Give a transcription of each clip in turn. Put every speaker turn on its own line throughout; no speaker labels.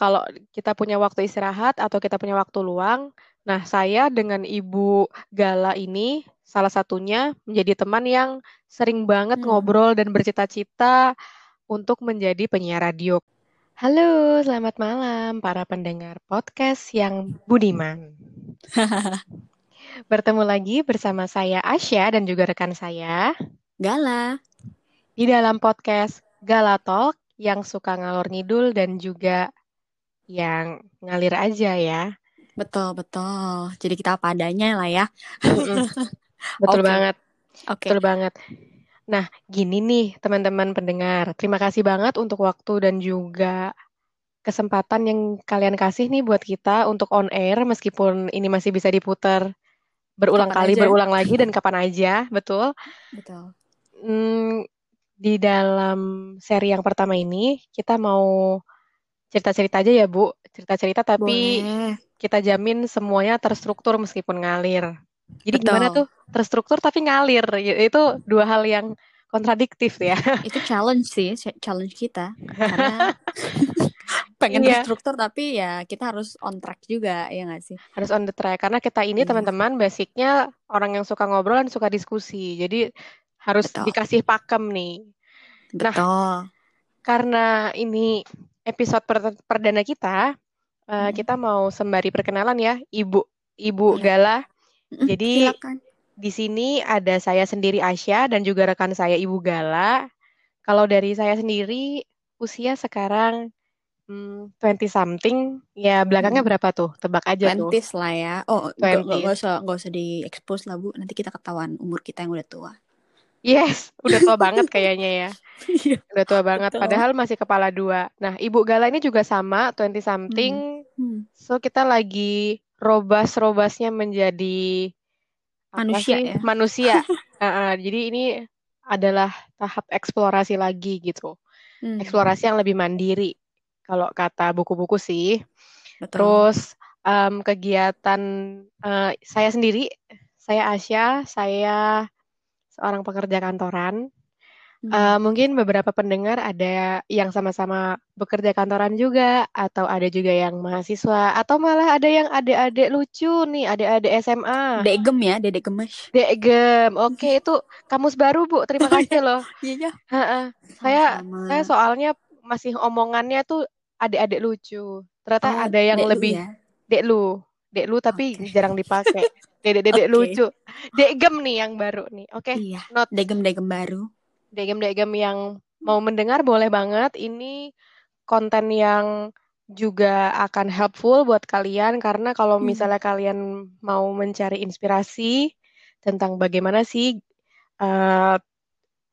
kalau kita punya waktu istirahat atau kita punya waktu luang, nah saya dengan Ibu Gala ini salah satunya menjadi teman yang sering banget
Hmm.
ngobrol dan bercita-cita untuk menjadi penyiar radio. Halo, selamat malam para pendengar podcast yang budiman. Bertemu lagi bersama saya Asya dan juga rekan saya
Gala.
di dalam podcast Gala Talk yang suka ngalor ngidul dan juga yang ngalir aja ya.
Betul, betul. Jadi kita apa adanya lah ya.
Betul
Oke.
banget,
Oke.
betul banget. Nah, gini nih teman-teman pendengar, terima kasih banget untuk waktu dan juga kesempatan yang kalian kasih nih buat kita untuk on air meskipun ini masih bisa diputar berulang
Kapan
kali,
aja.
berulang lagi dan kapan aja, betul.
Betul.
Hmm, di dalam seri yang pertama ini kita mau cerita-cerita aja ya, Bu. Cerita-cerita tapi
Boleh.
kita jamin semuanya terstruktur meskipun ngalir. Jadi
Betul.
gimana tuh? Terstruktur tapi ngalir. Itu dua hal yang kontradiktif ya.
Itu challenge sih, ch- challenge kita. Karena pengen
Iya.
terstruktur tapi ya kita harus on track juga, ya nggak sih?
Harus on the track karena kita ini
Iya.
teman-teman basicnya orang yang suka ngobrol dan suka diskusi. Jadi harus
Betul.
dikasih pakem nih. Nah,
Betul.
Karena ini episode per- perdana kita, eh,
Hmm.
kita mau sembari perkenalan ya, Ibu Ibu
Boleh.
Gala. Jadi
silakan.
di sini ada saya sendiri Asya dan juga rekan saya Ibu Gala. Kalau dari saya sendiri usia sekarang hmm, 20 something, ya belakangnya berapa tuh? Tebak aja tuh.
20s lah ya. Oh, nggak nggak-
20s.
nggak usah nggak usah di-expose lah, Bu. Nanti kita ketahuan umur kita yang udah tua.
Yes, udah tua banget kayaknya ya.
Iya.
Udah tua banget,
Betul.
padahal masih kepala dua. Nah, Ibu Gala ini juga sama, 20 something.
Hmm.
So kita lagi robas-robasnya menjadi
Manusia
sih?
ya.
Manusia. Heeh, jadi ini adalah tahap eksplorasi lagi gitu.
Hmm.
Eksplorasi yang lebih mandiri kalau kata buku-buku sih.
Betul.
Terus em, kegiatan eh, saya sendiri, saya Asya, saya seorang pekerja kantoran.
Hmm.
Eh, mungkin beberapa pendengar ada yang sama-sama bekerja kantoran juga, atau ada juga yang mahasiswa, atau malah ada yang adik-adik lucu nih, adik-adik SMA.
Dek gem ya, dedek gemes.
Dek Gem, oke itu kamus baru Bu, terima kasih loh.
Iya,
Heeh. Saya saya soalnya masih omongannya tuh adik-adik lucu. Ternyata
Oh,
ada yang lebih
ya.
dek lu, dek lu tapi
Oke.
jarang dipakai. Dedek-dedek
Oke.
lucu. Dek Gem nih yang baru nih. Oke,
Iya,
not
degem-degem baru.
degem-degem yang mau mendengar boleh banget. Ini konten yang juga akan helpful buat kalian karena kalau
Hmm.
misalnya kalian mau mencari inspirasi tentang bagaimana sih eh,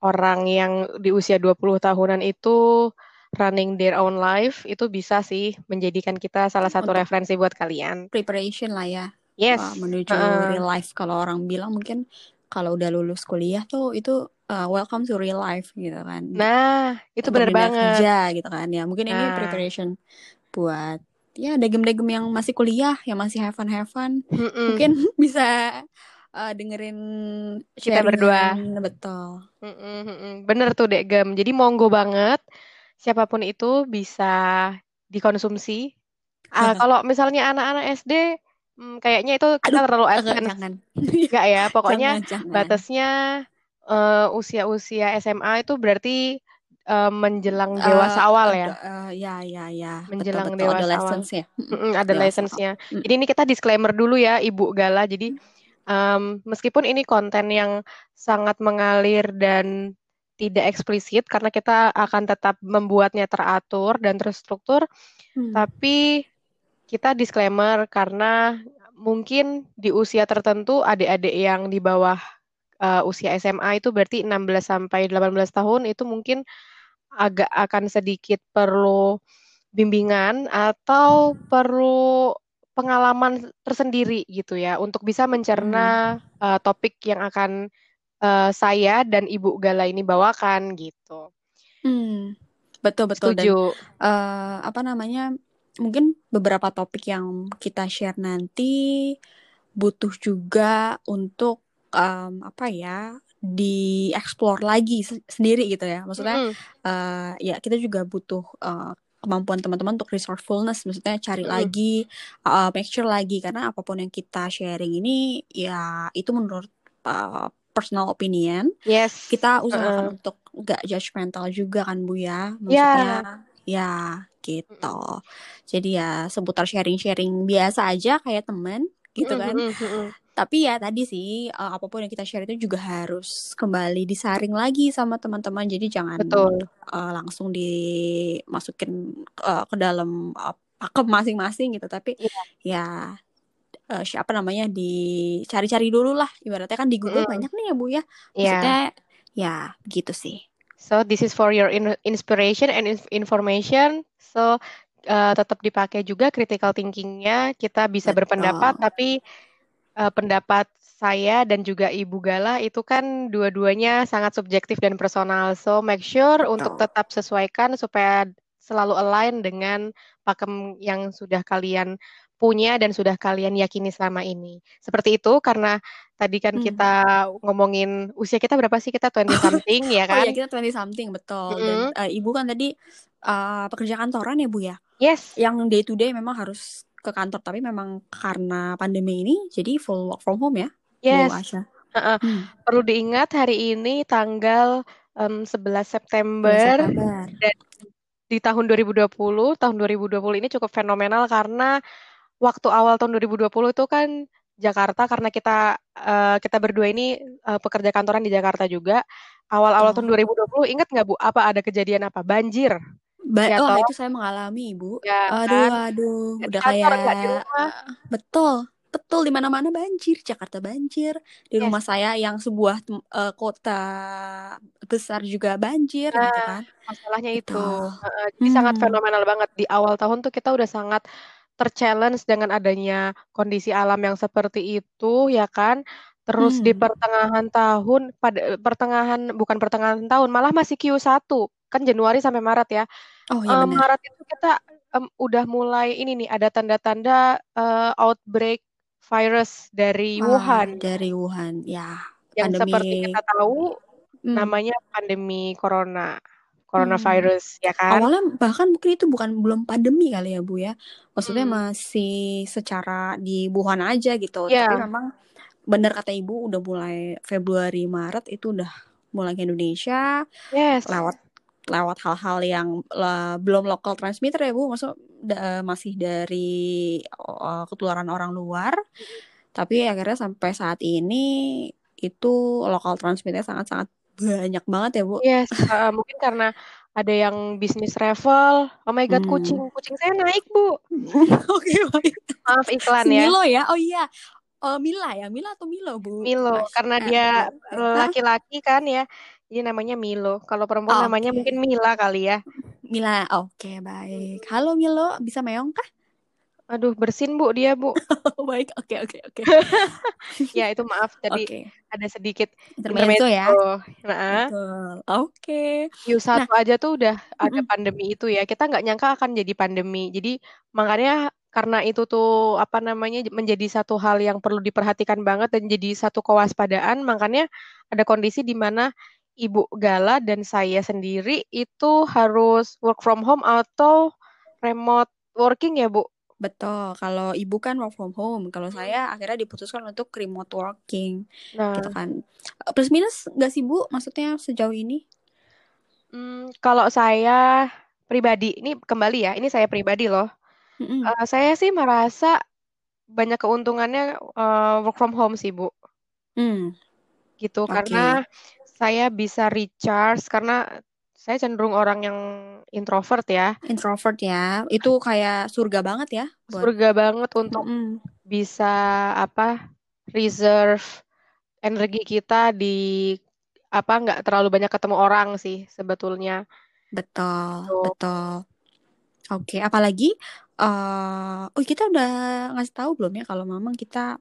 orang yang di usia 20 tahunan itu running their own life itu bisa sih menjadikan kita salah satu
Untuk
referensi buat kalian.
preparation lah ya.
Yes.
uh, menuju
Heeh.
real life. Kalau orang bilang mungkin kalau udah lulus kuliah tuh itu uh, welcome to real life gitu kan.
Nah, itu benar banget.
kerja gitu kan ya. Mungkin ini
Nah,
preparation buat ya degem-degem yang masih kuliah, yang masih have fun have fun.
mm-mm.
Mungkin bisa uh, dengerin
Kita berdua.
betul.
Mm-mm, mm-mm. Bener tuh Dek Gem. Jadi monggo banget siapa pun itu bisa dikonsumsi. Ah, kalau misalnya anak-anak SD, hmm, kayaknya itu kita
Aduh,
terlalu
enggak
advance.
jangan.
Enggak ya, pokoknya
jangan, jangan.
batasnya eh, usia-usia SMA itu berarti eh, menjelang dewasa
Eh,
awal ya.
eh, ya, ya, ya, betul,
Menjelang
betul.
dewasa awal.
Ya. Mm-mm,
license-nya.
Mm.
Jadi ini kita disclaimer dulu ya, Ibu Gala. Jadi em, meskipun ini konten yang sangat mengalir dan tidak eksplisit karena kita akan tetap membuatnya teratur dan terstruktur,
Hmm.
tapi kita disclaimer karena mungkin di usia tertentu adik-adik yang di bawah eh, usia SMA itu berarti 16 sampai 18 tahun itu mungkin agak akan sedikit perlu bimbingan atau perlu pengalaman tersendiri gitu ya untuk bisa
Hmm.
mencerna eh, topik yang akan eh, saya dan Ibu Gala ini bawakan gitu.
Hmm, betul betul dan eh, apa namanya mungkin beberapa topik yang kita share nanti butuh juga untuk em, apa ya dieksplor lagi se- sendiri gitu ya maksudnya
Mm-mm.
eh, ya kita juga butuh eh, kemampuan teman-teman untuk resourcefulness maksudnya cari
Mm.
lagi uh, make sure lagi karena apa pun yang kita sharing ini ya itu menurut uh, personal opinion
Yes.
kita usahakan
Heeh.
untuk gak judgmental juga kan Bu ya
Ya.
maksudnya ya gitu. Jadi ya seputar sharing-sharing biasa aja kayak temen gitu kan. tapi ya tadi sih uh, apa pun yang kita share itu juga harus kembali disaring lagi sama teman-teman. Jadi jangan
Betul.
uh, langsung dimasukin uh, ke dalam uh, pakem masing-masing gitu. Tapi
Iya.
ya uh, siapa namanya dicari-cari dulu lah. Ibaratnya kan di Google
Mm.
banyak nih ya Bu ya.
Iya.
maksudnya ya gitu sih
So this is for your in- inspiration and inf- information. So uh, tetap dipakai juga critical thinkingnya. Kita bisa
Betul.
berpendapat, tapi uh, pendapat saya dan juga Ibu Gala itu kan dua-duanya sangat subjektif dan personal. So make sure untuk
Betul.
tetap sesuaikan supaya selalu align dengan pakem yang sudah kalian punya dan sudah kalian yakini selama ini. Seperti itu karena tadi kan
Hmm.
kita ngomongin usia kita berapa sih? Kita 20 something ya
oh
kan?
ya kita 20 something betul dan
Mm-mm.
uh, ibu kan tadi uh, pekerja kantoran ya Bu ya
Yes.
yang day to day memang harus ke kantor tapi memang karena pandemi ini jadi full work from home ya
Yes.
Bu Asya
Heeh.
hmm.
Perlu diingat hari ini tanggal em, 11
Bulan
September
September
dan di tahun 2020, tahun 2020 ini cukup fenomenal karena waktu awal tahun 2020 itu kan Jakarta karena kita eh, kita berdua ini eh, pekerja kantoran di Jakarta juga. Awal-awal tahun
betul
2020 ingat nggak Bu apa ada kejadian apa? Banjir.
Ba-
Ya toh?
itu saya mengalami ibu
Ya
aduh
kan?
aduh udah
kantor, nggak di
kayak
rumah.
uh, betul betul di mana-mana banjir Jakarta banjir di
Yes.
rumah saya yang sebuah uh, kota besar juga banjir gitu
Nah,
kan
masalahnya itu.
gitu
Heeh, jadi sangat
hmm
fenomenal banget. Di awal tahun tuh kita udah sangat terchallenge dengan adanya kondisi alam yang seperti itu, ya kan? Terus di
hmm.
pertengahan tahun, pada pertengahan, bukan pertengahan tahun, malah masih Q1, kan Januari sampai Maret ya.
oh ya
Eh,
benar.
Maret itu kita em, udah mulai ini nih, ada tanda-tanda eh, outbreak virus dari
ah
Wuhan.
dari Wuhan. Ya
Yang seperti
pandemi
kita tahu,
hmm.
namanya pandemi corona,
hmm
coronavirus, ya kan?
Awalnya bahkan mungkin itu bukan belum pandemi kali ya Bu ya. Maksudnya
Hmm.
masih secara di Wuhan aja gitu. Tapi
Ya,
memang benar kata Ibu udah mulai Februari Maret itu udah mulai ke Indonesia
yes.
lewat lewat hal-hal yang lah, belum local transmitter ya Bu. Maksud da- masih dari uh, ketularan orang luar. Tapi akhirnya sampai saat ini itu local transmitternya sangat-sangat banyak banget ya Bu.
Yes, uh, mungkin karena ada yang bisnis travel. Oh my God, kucing,
Hmm.
kucing saya naik, Bu.
Oke baik.
Maaf iklan
Si
ya.
Milo ya? Oh iya. Oh Mila ya? Mila atau Milo Bu?
Milo,
Mas.
karena
Eh,
dia
oke. Hah?
laki-laki kan ya. Jadi namanya Milo. Kalau perempuan namanya
Oke.
mungkin Mila kali ya.
Mila. Oke baik. Halo Milo, bisa meong kah?
Aduh, bersin Bu dia, Bu.
Oh baik. Oke oke oke.
Ya, itu maaf tadi
Oke.
ada sedikit
Intermezzo ya.
Nah.
Oke.
Q1
Nah,
aja tuh udah ada
mm-mm.
pandemi itu ya. Kita nggak nyangka akan jadi pandemi. Jadi makanya karena itu tuh apa namanya menjadi satu hal yang perlu diperhatikan banget dan jadi satu kewaspadaan, makanya ada kondisi di mana Ibu Gala dan saya sendiri itu harus work from home atau remote working ya, Bu?
Betul. Kalau ibu kan work from home. Kalau
Hmm.
saya akhirnya diputuskan untuk remote working, gitu
Nah,
kan. Plus minus nggak sih Bu? Maksudnya sejauh ini?
hmm, kalau saya pribadi, ini kembali ya, ini saya pribadi loh.
Mm-mm.
Eh, saya sih merasa banyak keuntungannya eh, work from home sih, Bu.
Hmm.
Gitu,
Oke.
karena saya bisa recharge karena saya cenderung orang yang introvert ya.
Introvert ya. Itu kayak surga banget ya buat.
Surga banget untuk
Mm-mm.
bisa apa reserve energi kita di apa nggak terlalu banyak ketemu orang sih sebetulnya.
Betul,
Gitu.
betul. Oke, apalagi eh oh kita udah ngasih tahu belum ya kalau memang kita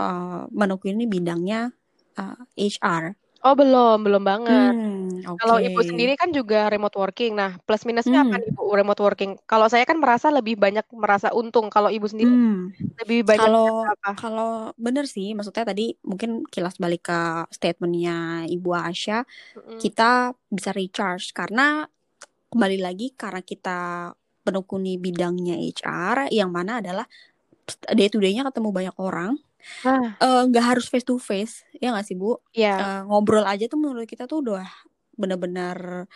eh menekuni bidangnya eh, HR.
Oh, belum, belum banget.
Hmm,
Kalau
oke.
ibu sendiri kan juga remote working. Nah, plus minusnya apa
Hmm,
nih, Bu, remote working? Kalau saya kan merasa lebih banyak merasa untung. Kalau ibu sendiri
hmm.
lebih banyak
Kalau
apa?
kalau bener sih, maksudnya tadi mungkin kilas balik ke statementnya Ibu Asya,
Mm-mm.
kita bisa recharge karena kembali lagi karena kita penekuni bidangnya HR yang mana adalah day to day-nya ketemu banyak orang
Ah,
Eh, nggak harus face to face ya nggak sih bu?
Ya,
Eh, ngobrol aja tuh menurut kita tuh udah benar-benar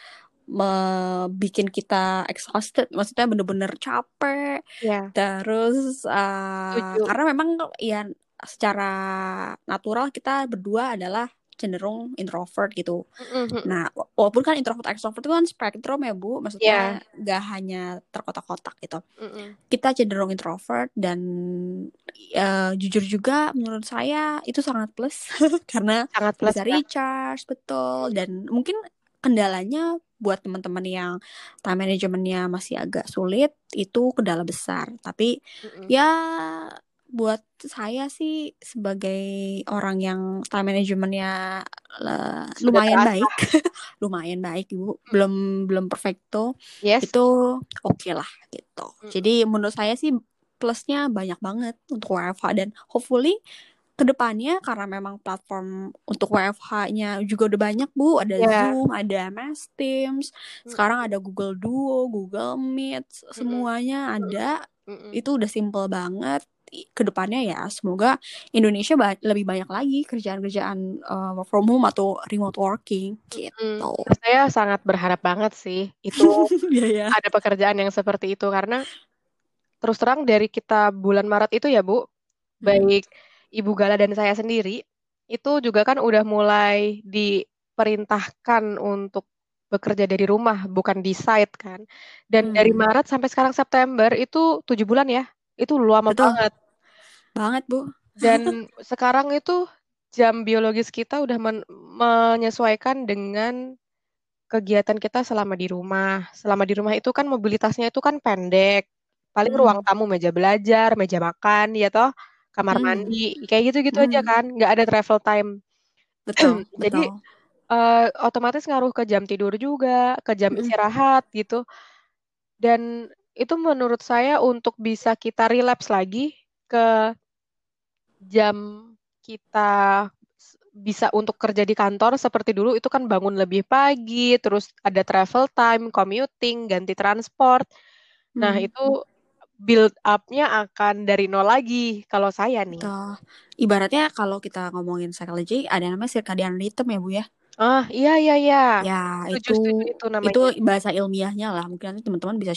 bikin kita exhausted. Maksudnya bener-bener capek.
Ya,
terus
setuju.
karena memang ya secara natural kita berdua adalah cenderung introvert gitu
mm-mm.
nah wa- walaupun kan introvert extrovert itu kan spektrum ya bu
Ya,
maksudnya nggak hanya terkotak-kotak gitu
mm-mm.
kita cenderung introvert dan eh, jujur juga menurut saya itu sangat plus karena
Sangat plus
bisa
ya.
recharge betul dan mungkin kendalanya buat teman-teman yang time managementnya masih agak sulit itu kendala besar tapi
Mm-mm.
ya buat saya sih sebagai orang yang time managementnya
Sudah
lumayan
terasa.
baik. Lumayan baik ibu. Belum belum perfecto.
Yes.
itu oke lah gitu.
Mm.
jadi menurut saya sih plusnya banyak banget untuk WFH dan hopefully ke depannya karena memang platform untuk WFH-nya juga udah banyak bu. Ada
Ya.
Zoom ada MS Teams sekarang ada Google Duo Google Meet semuanya ada.
Mm-mm.
itu udah simple banget ke depannya ya semoga Indonesia ba- lebih banyak lagi kerjaan-kerjaan uh, work from home atau remote working gitu
Mm. Saya sangat berharap banget sih itu
Iya ya
ada pekerjaan yang seperti itu karena terus terang dari kita bulan Maret itu ya Bu,
Hmm.
baik Ibu Gala dan saya sendiri itu juga kan udah mulai diperintahkan untuk bekerja dari rumah bukan di site kan. Dan dari
Hmm.
Maret sampai sekarang September itu tujuh bulan ya, itu lama
betul
banget.
Banget bu
Dan sekarang itu jam biologis kita udah men- menyesuaikan dengan kegiatan kita selama di rumah. Selama di rumah itu kan mobilitasnya itu kan pendek. Paling
Hmm.
ruang tamu meja belajar, meja makan, ya toh, kamar
Hmm.
mandi, kayak gitu-gitu aja
Hmm.
kan, nggak ada travel time.
betul
Jadi
betul
eh, otomatis ngaruh ke jam tidur juga, ke jam
Mm-mm.
istirahat gitu. Dan itu menurut saya untuk bisa kita relapse lagi ke jam kita bisa untuk kerja di kantor seperti dulu itu kan bangun lebih pagi, terus ada travel time, commuting, ganti transport. Nah,
Hmm.
itu build up-nya akan dari nol lagi kalau saya nih.
betul ibaratnya kalau kita ngomongin psychology ada namanya circadian rhythm ya bu ya
Ah, iya iya iya.
ya
Setuju
itu
setuju itu
itu
namanya.
bahasa ilmiahnya lah mungkin nanti teman-teman bisa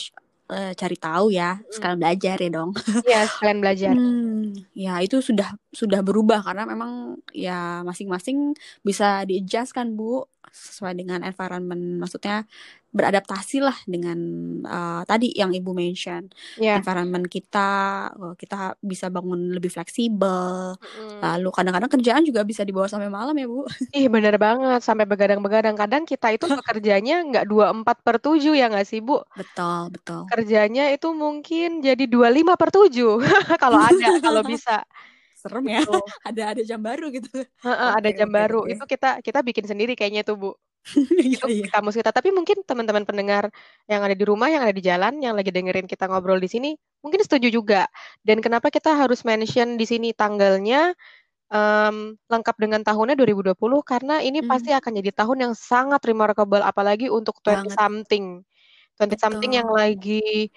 eh, cari tahu ya sekalian belajar ya dong.
Iya, sekalian belajar.
Hmm, ya itu sudah sudah berubah karena memang ya masing-masing bisa di-adjust kan Bu sesuai dengan environment. Maksudnya beradaptasi lah dengan uh, tadi yang Ibu mention
Ya.
environment kita uh, kita bisa bangun lebih fleksibel
Mm.
lalu kadang-kadang kerjaan juga bisa dibawa sampai malam ya Bu
Ih, bener banget. Sampai begadang-begadang. Kadang kita itu bekerjanya nggak 24 per 7 ya nggak sih, Bu?
betul betul
Kerjanya itu mungkin jadi 25 per 7. Kalau ada, kalau bisa.
serem ya
Gitu.
ada ada jam baru gitu
ada jam
oke
baru.
oke
Itu kita kita bikin sendiri kayaknya tuh, Bu.
iya
Itu
iya
kamus kita. Tapi mungkin teman-teman pendengar yang ada di rumah, yang ada di jalan, yang lagi dengerin kita ngobrol di sini, mungkin setuju juga. Dan kenapa kita harus mention di sini tanggalnya em, lengkap dengan tahunnya 2020 karena ini
Hmm,
pasti akan jadi tahun yang sangat remarkable apalagi untuk 20
banget
something. 20 something yang lagi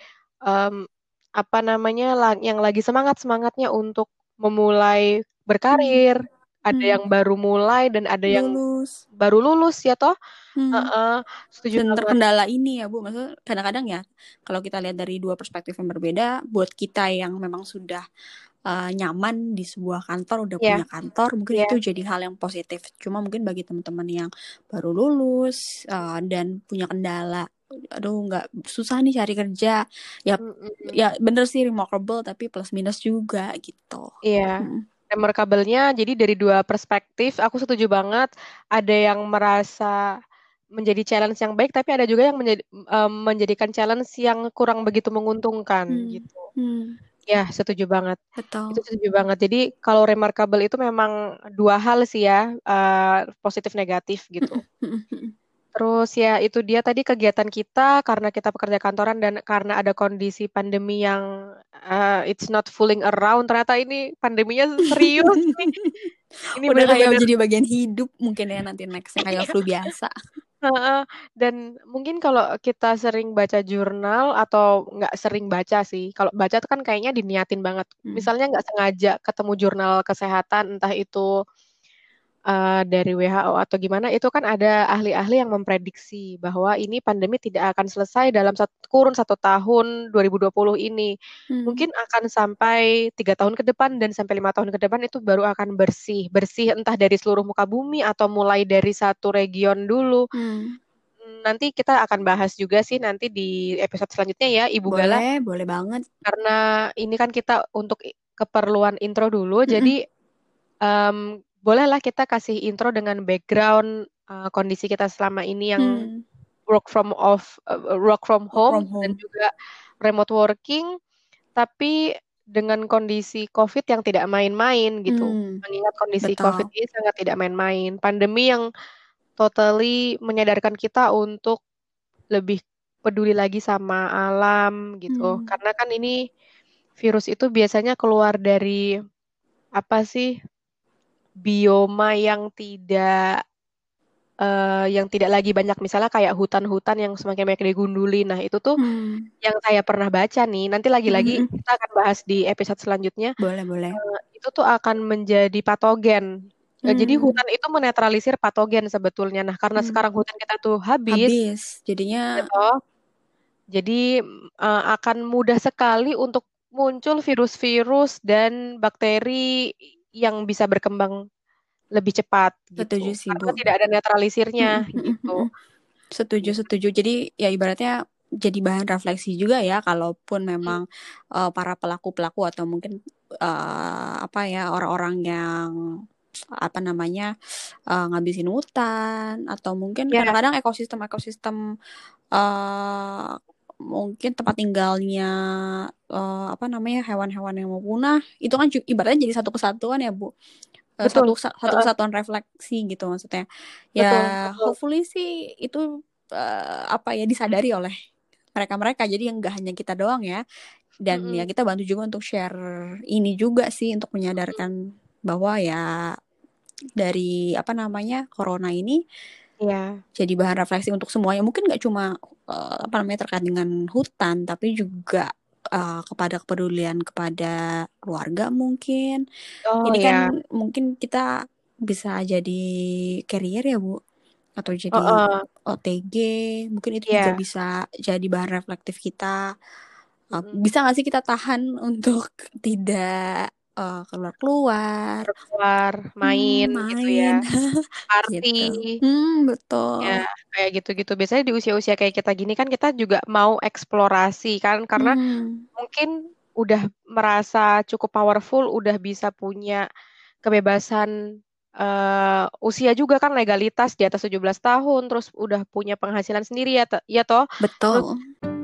em, apa namanya yang lagi semangat-semangatnya untuk memulai
hmm,
berkarir. Ada
hmm.
yang baru mulai dan ada yang
lulus
baru lulus ya toh.
Hmm.
Heeh, setuju
Dan
banget.
terkendala ini ya Bu, maksudnya kadang-kadang ya kalau kita lihat dari dua perspektif yang berbeda, buat kita yang memang sudah uh, nyaman di sebuah kantor, udah
Ya,
punya kantor, mungkin
ya.
itu jadi hal yang positif. Cuma mungkin bagi teman-teman yang baru lulus uh, dan punya kendala, aduh nggak susah nih cari kerja, ya
Mm-mm.
ya bener sih remarkable tapi plus minus juga gitu.
Iya.
Hmm.
Remarkable-nya jadi dari dua perspektif, aku setuju banget. Ada yang merasa menjadi challenge yang baik, tapi ada juga yang menjadi, em, menjadikan challenge yang kurang begitu menguntungkan
Hmm.
gitu.
Hmm.
Ya, setuju banget. Itu
Betul.
setuju banget. Jadi kalau remarkable itu memang dua hal sih ya, eh, positif negatif gitu. Terus ya itu dia tadi kegiatan kita karena kita pekerja kantoran dan karena ada kondisi pandemi yang eh, it's not fooling around. Ternyata ini pandeminya serius nih. Ini
Udah kayak jadi bagian hidup mungkin ya nanti nextnya kayak
iya,
flu biasa.
Heeh, dan mungkin kalau kita sering baca jurnal atau nggak sering baca sih, kalau baca tuh kan kayaknya diniatin banget.
Hmm.
Misalnya nggak sengaja ketemu jurnal kesehatan, entah itu uh, dari WHO atau gimana, itu kan ada ahli-ahli yang memprediksi bahwa ini pandemi tidak akan selesai dalam satu, kurun satu tahun 2020 ini.
Hmm.
Mungkin akan sampai tiga tahun ke depan dan sampai lima tahun ke depan itu baru akan bersih, bersih entah dari seluruh muka bumi atau mulai dari satu region dulu.
Hmm.
Nanti kita akan bahas juga sih nanti di episode selanjutnya ya, Ibu
boleh,
Gala.
Boleh banget.
Karena ini kan kita untuk keperluan intro dulu, mm -mm. jadi um, bolehlah kita kasih intro dengan background uh, kondisi kita selama ini yang hmm. work from off uh, work from home, from home dan juga remote working tapi dengan kondisi COVID yang tidak main-main gitu. Hmm. Mengingat kondisi Betul. COVID ini sangat tidak main-main. Pandemi yang totally menyadarkan kita untuk lebih peduli lagi sama alam gitu. Hmm. Karena kan ini virus itu biasanya keluar dari apa sih bioma yang tidak uh, yang tidak lagi banyak misalnya kayak hutan-hutan yang semakin banyak digunduli. Nah, itu tuh hmm. yang saya pernah baca nih. Nanti lagi-lagi hmm. kita akan bahas di episode selanjutnya.
Boleh, boleh. Uh,
itu tuh akan menjadi patogen. Hmm. Jadi hutan itu menetralisir patogen sebetulnya. Nah, karena hmm. sekarang hutan kita tuh habis.
Habis. Jadinya
gitu, jadi uh, akan mudah sekali untuk muncul virus-virus dan bakteri yang bisa berkembang lebih cepat gitu.
Setuju sih,
Karena Bu. tidak ada netralisirnya gitu.
Setuju, setuju. Jadi ya ibaratnya jadi bahan refleksi juga ya kalaupun memang hmm. uh, para pelaku-pelaku atau mungkin uh, apa ya orang-orang yang apa namanya uh, ngabisin hutan atau mungkin yeah. kadang-kadang ekosistem-ekosistem uh, mungkin tempat tinggalnya uh, apa namanya hewan-hewan yang mau punah itu kan ibaratnya jadi satu kesatuan ya bu uh, betul. satu satu kesatuan refleksi gitu maksudnya ya betul, betul. hopefully sih itu uh, apa ya disadari oleh mereka-mereka jadi yang nggak hanya kita doang ya dan mm -hmm. ya kita bantu juga untuk share ini juga sih untuk menyadarkan mm -hmm. bahwa ya dari apa namanya corona ini
ya
jadi bahan refleksi untuk semuanya. Mungkin nggak cuma uh, apa namanya terkait dengan hutan tapi juga uh, kepada kepedulian kepada keluarga mungkin. Oh, ini kan ya. mungkin kita bisa jadi carrier ya bu? Atau jadi uh, uh. OTG mungkin itu yeah. juga bisa jadi bahan reflektif kita. Uh, bisa nggak sih kita tahan untuk tidak uh, keluar-keluar,
keluar, main, hmm, main. gitu ya, party,
gitu. Hmm, betul.
Ya, kayak gitu-gitu. Biasanya di usia-usia kayak kita gini kan kita juga mau eksplorasi kan, karena hmm. mungkin udah merasa cukup powerful, udah bisa punya kebebasan uh, usia juga kan legalitas di atas 17 tahun, terus udah punya penghasilan sendiri ya, ya toh.
Betul. Terus,